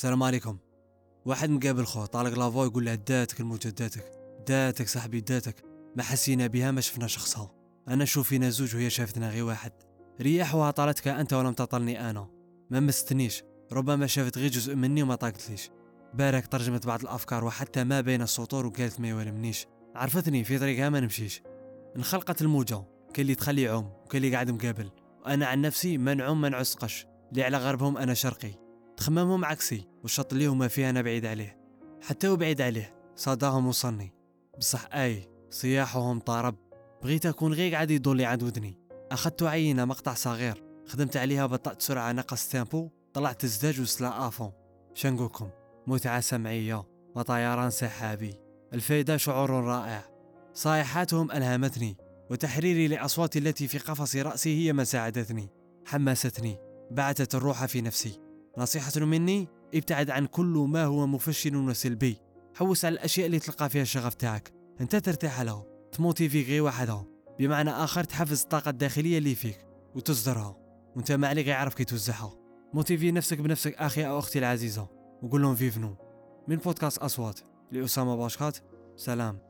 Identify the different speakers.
Speaker 1: السلام عليكم. واحد مقابل خوه طالق لافو يقول له داتك المجداتك داتك صاحبي داتك ما حسينا بها ما شفنا شخصها أنا شوف فينا زوج وهي شافتنا غير واحد. رياح طالتك أنت ولم تطلني أنا. ما مستنيش. ربما شافت غير جزء مني وما طاقتليش. بارك ترجمت بعض الأفكار وحتى ما بين السطور وقالت ما يولمنيش. عرفتني في طريقها ما نمشيش. انخلقت الموجة. كاين اللي تخلي يعوم وكاين اللي قاعد مقابل. وأنا عن نفسي ما نعوم ما نعسقش اللي على غربهم أنا شرقي. تخمامهم عكسي والشط اللي هما فيه أنا بعيد عليه. حتى هو بعيد عليه صداهم وصلني بصح أي صياحهم طارب. بغيت أكون غير قاعد يدور عند ودني. أخذت عينه مقطع صغير. خدمت عليها بطأت سرعة نقص تيمبو. طلعت الزداج وسلا افون شنقولكم متعه سمعية. وطيران سحابي. الفايدة شعور رائع. صائحاتهم ألهمتني. وتحريري لأصواتي التي في قفص رأسي هي ما ساعدتني حمستني. بعثت الروح في نفسي. نصيحة مني ابتعد عن كل ما هو مفشل وسلبي. حوس على الأشياء اللي تلقى فيها الشغف تاعك. أنت ترتاح له ت motiver غير وحدها بمعنى آخر تحفز الطاقة الداخلية اللي فيك وتصدرها وأنت ما عليك يعرف كي توزعها motiver نفسك بنفسك أخي أو أختي العزيزة. وقول لهم فيفنو من بودكاست أصوات لأسامة باشكات سلام.